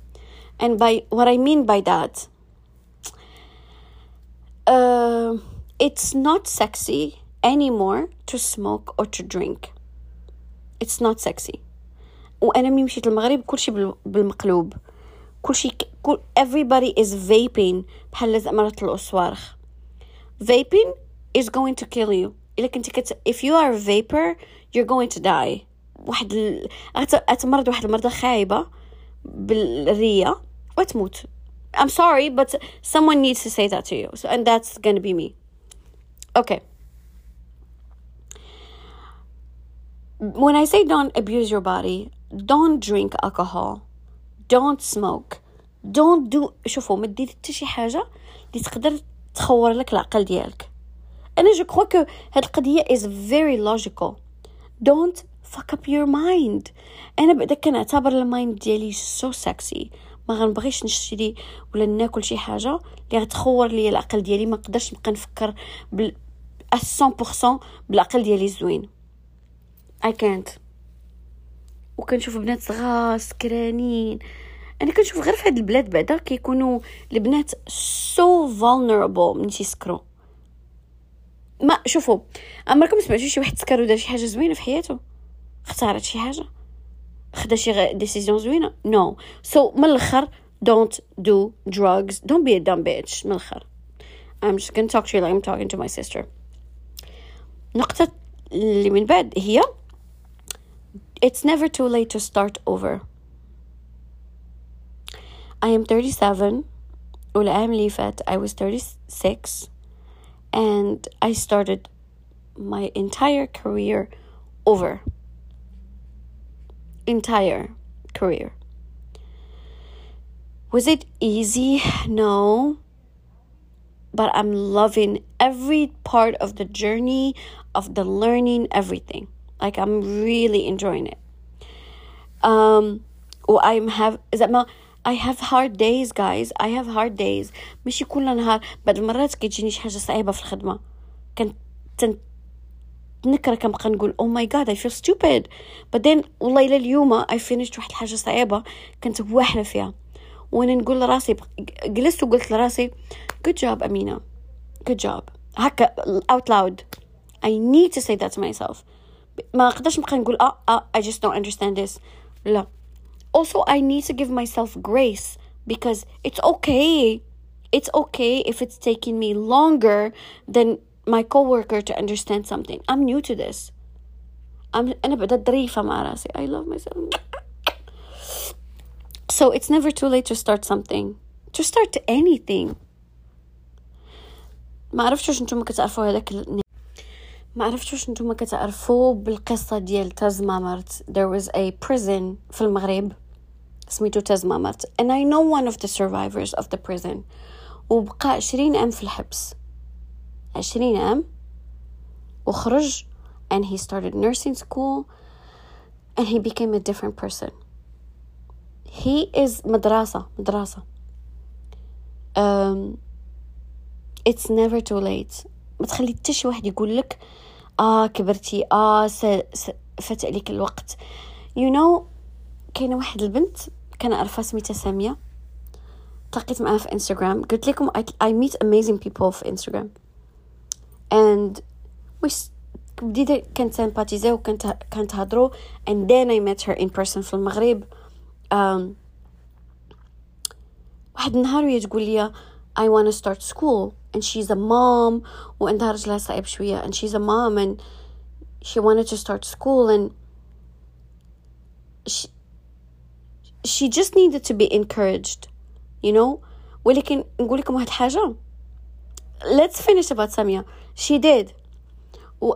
and by what I mean by that uh, it's not sexy anymore to smoke or to drink it's not sexy وأنا ملي مشيت المغرب كلشي بالمقلوب كلشي كل everybody is vaping بحال زعما طلعوا الصوارخ vaping is going to kill you الا كنتي كت if you are a vapor you're going to die واحد ال... اتمرض واحد المرضى خايبه بالريه وتموت I'm sorry but someone needs to say that to you so, and that's gonna be me okay when I say don't abuse your body don't drink alcohol. Don't smoke. Don't do شوفوا ما دير حتى شي حاجة اللي تقدر تخور لك العقل ديالك. أنا je crois que هاد القضية is very logical. Don't fuck up your mind. أنا بعدا كنعتبر ال mind ديالي so sexy. ما غنبغيش نشري ولا ناكل شي حاجة اللي غتخور لي العقل ديالي. ما نقدرش نبقى نفكر بال 100% بالعقل ديالي زوين. I can't. وكنشوف بنات صغار سكرانين. أنا كنشوف غير في هاد البلاد بعدا كيكونوا البنات so vulnerable من تيسكروا ما شوفوا عمركم سمعتوا شي واحد سكر ودار شي حاجة زوينة في حياته؟ اختارت شي حاجة؟ خدا شي décision زوينة؟ no no. so so, من الأخر don't do drugs. Don't be a dumb bitch. من الأخر. I'm just gonna talk to you like I'm talking to my sister. نقطة اللي من بعد هي it's never too late to start over I am 37 والعام اللي فات I was 36 and I started my entire career over entire career was it easy no but I'm loving every part of the journey of the learning everything Like I'm really enjoying it. Um I'm have زعما I have hard days guys. I have hard days. ماشي كل نهار. بعض المرات كتجيني شي حاجة صعيبة في الخدمة كنت نكره كنبقى نقول أو ماي جاد اي فيل ستوبيد بعدين والله إلى اليوم اي فينيشت واحد الحاجة صعيبة كنت واحدة فيها. وأنا نقول لراسي جلست وقلت لراسي good job امينه good job. هكا out loud. I need to say that to myself. ما اقدرش نبقى نقول اه اه I just don't understand this لا also I need to give myself grace because it's okay it's okay if it's taking me longer than my coworker to understand something I'm new to this I'm أنا بدأت ظريفة مع راسي I love myself so it's never too late to start something to start anything ما عرفتش واش نتوما كتعرفوا هذاك ما عرفتش واش نتوما كتعرفوا بالقصة ديال تازمامرت there was a prison في المغرب سميتو تازمامرت and I know one of the survivors of the prison وبقى عشرين عام في الحبس عشرين عام وخرج and he started nursing school and he became a different person he is مدرسة مدرسة um, it's never too late ما تخلي حتى شي واحد يقول لك آه كبرتي آه س... س... فات عليك الوقت. You know كاينة واحد البنت كان اعرفها سميتها سامية. تلاقيت معاها في انستغرام قلت لكم I meet amazing people في انستغرام and we بديت كانت سامباتيزي وكانت كانت هضرو and then I met her in person في المغرب. um, واحد النهار وهي تقول لي I want to start school and she's a mom وعندها رجلها صعيب شوية and she's a mom and she wanted to start school and she, she just needed to be encouraged you know ولكن نقول لكم واحد حاجة let's finish about Samia she did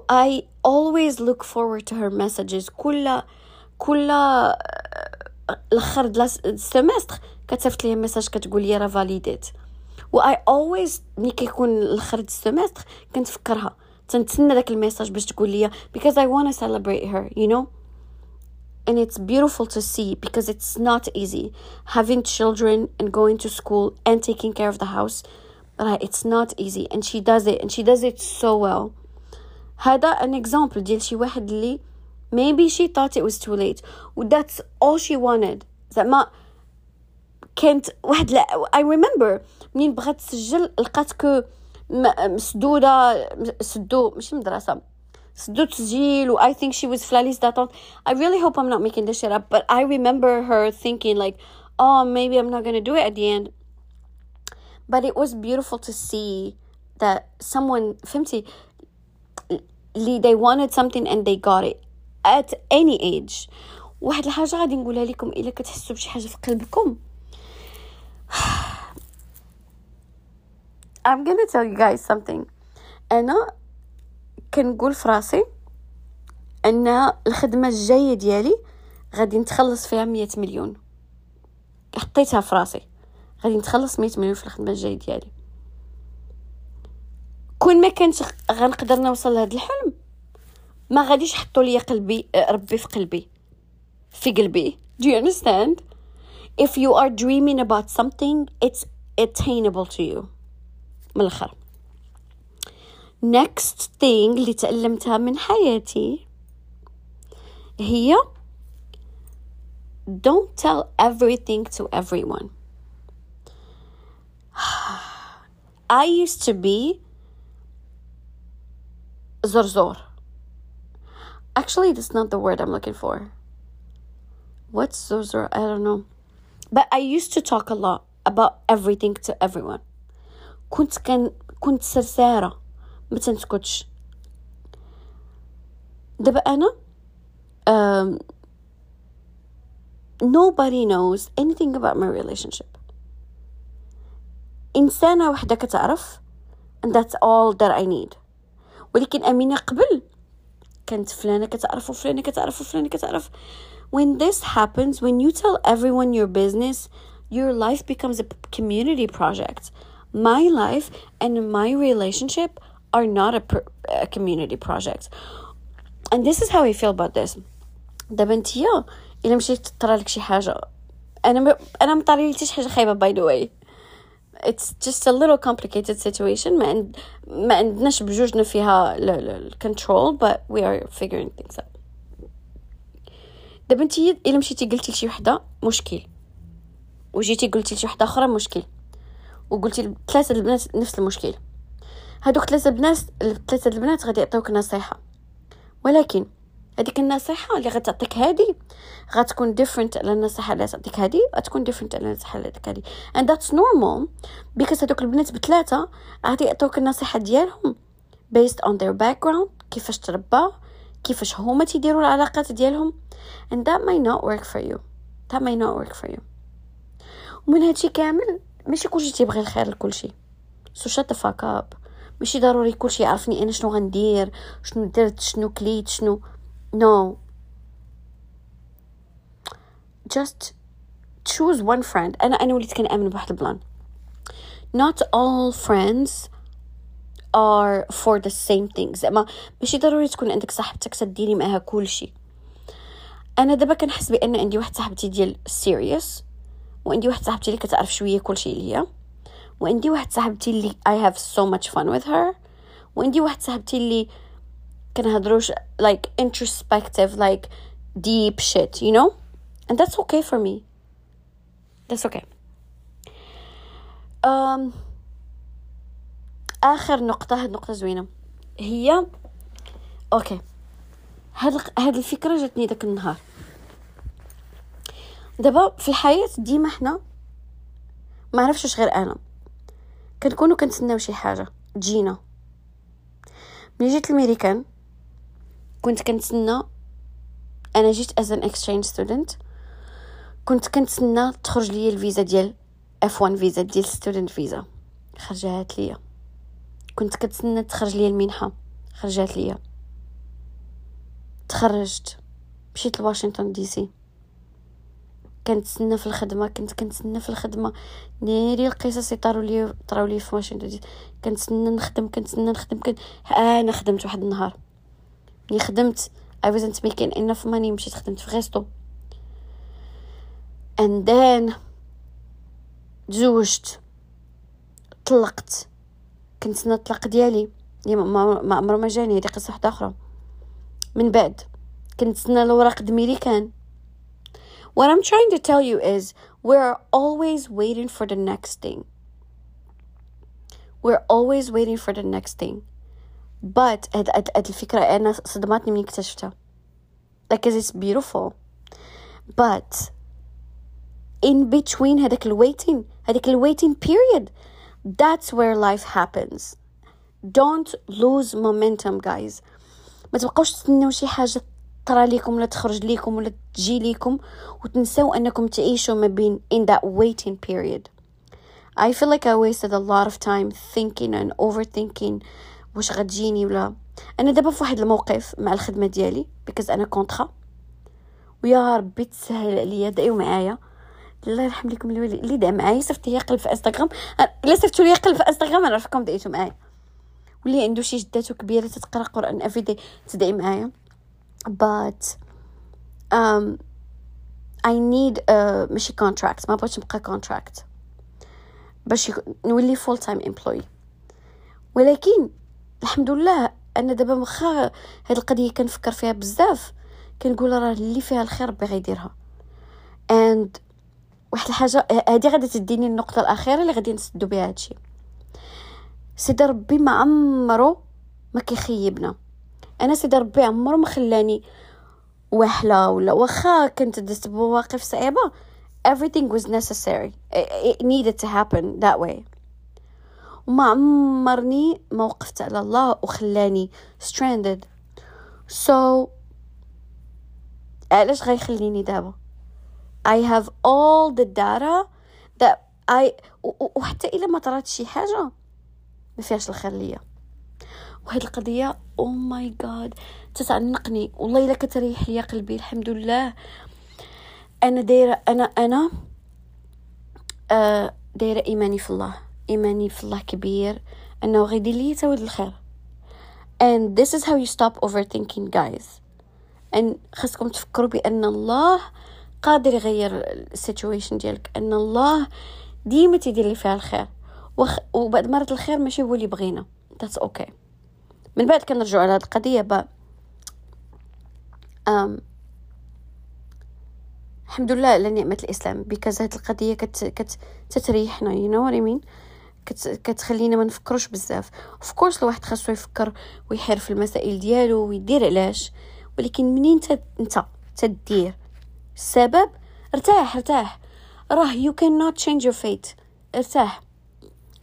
I always look forward to her messages كل كل الاخر السمستر كتبت لي ميساج كتقول لي راه فاليديت و I always ملي كيكون الاخر السمستر كنتفكرها تنتسنى داك الميساج باش تقول لي because I want to celebrate her you know and it's beautiful to see because it's not easy having children and going to school and taking care of the house right it's not easy and she does it and she does it so well هذا an example ديال شي واحد اللي maybe she thought it was too late that's all she wanted زعما كانت واحد لا I remember منين بغات تسجل لقات كو مسدودة سدو ماشي مدرسة سدو تسجيل و I think she was في داتون I really hope I'm not making this shit up but I remember her thinking like oh maybe I'm not gonna do it at the end but it was beautiful to see that someone فهمتي they wanted something and they got it at any age واحد الحاجة غادي نقولها لكم إلا كتحسوا بشي حاجة في قلبكم I'm gonna tell you guys something. أنا كنقول في راسي أن الخدمة الجاية ديالي غادي نتخلص فيها مية مليون. حطيتها في راسي. غادي نتخلص مية مليون في الخدمة الجاية ديالي. كون ما كانش غنقدر نوصل لهذا الحلم ما غاديش حطوا لي قلبي ربي في قلبي في قلبي. Do you understand? If you are dreaming about something it's attainable to you. من الآخر next thing اللي تعلمتها من حياتي هي don't tell everything to everyone I used to be zorzor actually that's not the word I'm looking for what's zorzor I don't know but I used to talk a lot about everything to everyone كنت كان كنت سرسارة ما تنسكتش دابا أنا um, nobody knows anything about my relationship إنسانة وحدة كتعرف and that's all that I need ولكن أمينة قبل كانت فلانة كتعرف وفلانة كتعرف وفلانة كتعرف when this happens when you tell everyone your business your life becomes a community project My life and my relationship are not a, a community project. And this is how I feel about this. دابا نتيا إلا مشيت طرا لك شي حاجة. أنا م... أنا مطري لي حاجة خايبة باي ذا واي it's just a little complicated situation. ما عند ما عندناش بجوجنا فيها الكنترول but we are figuring things out. دابا انتي إلا مشيتي قلتي لشي وحدة مشكل. وجيتي قلتي لشي وحدة أخرى مشكل. وقلتي ثلاثة البنات نفس المشكل. هادوك ثلاثة البنات ثلاثة البنات غادي يعطيوك نصيحة. ولكن هذيك النصيحة اللي غتعطيك هادي غتكون different على النصيحة اللي غتعطيك هادي غتكون different على النصيحة اللي غتعطيك هادي. And that's normal because هادوك البنات بثلاثة غادي يعطيوك النصيحة ديالهم based on their background كيفاش تربى كيفاش هما تيديروا العلاقات ديالهم. And that might not work for you. That might not work for you. ومن هادشي كامل ماشي كلشي تيبغي الخير لكلشي. The fuck up. ماشي ضروري كلشي يعرفني أنا شنو غندير شنو درت شنو كليت شنو. No. Just choose one friend. أنا أنا وليت كنامن بواحد البلان. Not all friends are for the same things. زعما ماشي ضروري تكون عندك صاحبتك تديري معاها كل شيء أنا دابا كنحس بأن عندي واحد صاحبتي ديال serious. وعندي واحد صاحبتي اللي كتعرف شوية كل شيء ليا. وعندي واحد صاحبتي اللي I have so much fun with her. وعندي واحد صاحبتي اللي كنهضروش like introspective like deep shit you know? And that's okay for me. That's okay. Um, آخر نقطة هاد نقطة زوينة. هي أوكي هاد هاد الفكرة جاتني داك النهار. دابا في الحياة ديما حنا ما عرفتش غير أنا. كنكونوا كنتسناو شي حاجة. تجينا ملي جيت الميريكان كنت كنتسنى أنا جيت as an exchange student كنت كنتسنى تخرج ليا الفيزا ديال F 1 فيزا ديال student visa. خرجات ليا. كنت كنتسنى تخرج ليا المنحة. خرجات ليا. تخرجت. مشيت لواشنطن دي سي. كنتسنى في الخدمة كنت كنتسنى في الخدمة. ناري القصص يطاروا لي طراو لي في واشنطن دي كنتسنى نخدم كنتسنى نخدم كن... أنا خدمت واحد النهار. ملي خدمت I wasn't making enough money مشيت خدمت في غيستو and then تزوجت طلقت. كنت سنة الطلاق ديالي. اللي ما عمره ما جاني هذه قصة واحدة أخرى. من بعد كنت سنة الوراق دميريكان What I'm trying to tell you is we're always waiting for the next thing. We're always waiting for the next thing. but هاد, هاد, هاد الفكرة أنا صدمتني من اكتشفتها like it's beautiful but in between هذاك الويتين هذاك الويتين period that's where life happens don't lose momentum guys ما تبقاوش تستناو شي حاجة تطرى ليكم ولا تخرج ليكم ولا تجي ليكم وتنساو أنكم تعيشوا ما بين in that waiting period. I feel like I wasted a lot of time thinking and overthinking واش غتجيني ولا. أنا دابا في واحد الموقف مع الخدمة ديالي بيكوز أنا كونطرا ويا ربي تسهل عليا دعيو معايا. الله يرحم لكم اللي دعا معايا صيفط لي قلب في انستغرام إلا صيفطوا لي قلب في انستغرام نعرفكم دعيتو معايا. واللي عنده شي جداتو كبيره تتقرا قرآن افيدي تدعي معايا. But um I need uh, ماشي contract. ما بغيتش نبقى contract. باش نولي full time employee. ولكن الحمد لله أنا دابا واخا هاد القضية كنفكر فيها بزاف. كنقول راه اللي فيها الخير ربي غيديرها اند واحد الحاجة هادي غادي تديني النقطة الأخيرة اللي غادي نسدو بها هادشي. سيدي ربي ما عمرو ما كيخيبنا. أنا سيدي ربي عمرو ما خلاني وحلة ولا واخا كنت دزت بمواقف صعيبة. Everything was necessary. It needed to happen that way. وما عمرني ما وقفت على الله وخلاني stranded. So علاش غيخليني دابا؟ I have all the data that I وحتى إلا ما طرات شي حاجة ما فيهاش الخير ليا وهاد القضية أو ماي جاد تتعنقني والله إلا كتريح ليا قلبي الحمد لله. أنا دايرة أنا أنا آه دايرة إيماني في الله. إيماني في الله كبير. أنه غيدير لي تاود الخير. And this is how you stop overthinking guys. and خاصكم تفكروا بأن الله قادر يغير ال situation ديالك. أن الله ديما تيدير لي فيها الخير. وبعد مرات الخير ماشي هو اللي بغينا. That's okay. من بعد كنرجعوا على هذه القضية با um, الحمد لله على نعمة الإسلام because هاد القضية كت كت تتريحنا what I mean كت كتخلينا ما نفكروش بزاف. of course الواحد خاصو يفكر ويحير في المسائل ديالو ويدير علاش ولكن منين انت تدير؟ السبب؟ ارتاح ارتاح. راه you cannot change your fate. ارتاح.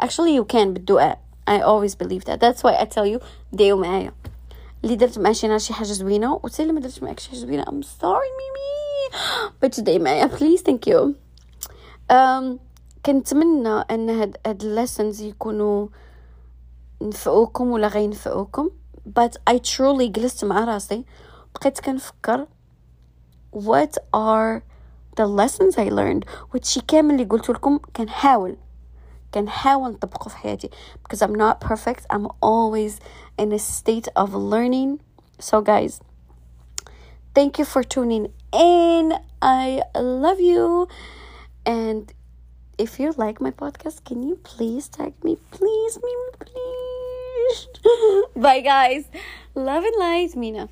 Actually you can بالدعاء. I always believe that. That's why I tell you دعيو معايا. اللي درت مع شي نهار شي حاجة زوينة وتا اللي ما درتش معاك شي حاجة زوينة I'm sorry ميمي. بغيت تدعي معايا thank you. um, كنتمنى إن هاد هاد lessons يكونوا نفعوكم ولا غينفعوكم but I truly جلست مع راسي بقيت كنفكر what are the lessons I learned? وهادشي كامل اللي قلت لكم كنحاول كنحاول نطبقه في حياتي because I'm not perfect I'm always in a state of learning so guys thank you for tuning in I love you and if you like my podcast can you please tag me please me please bye guys love and light mina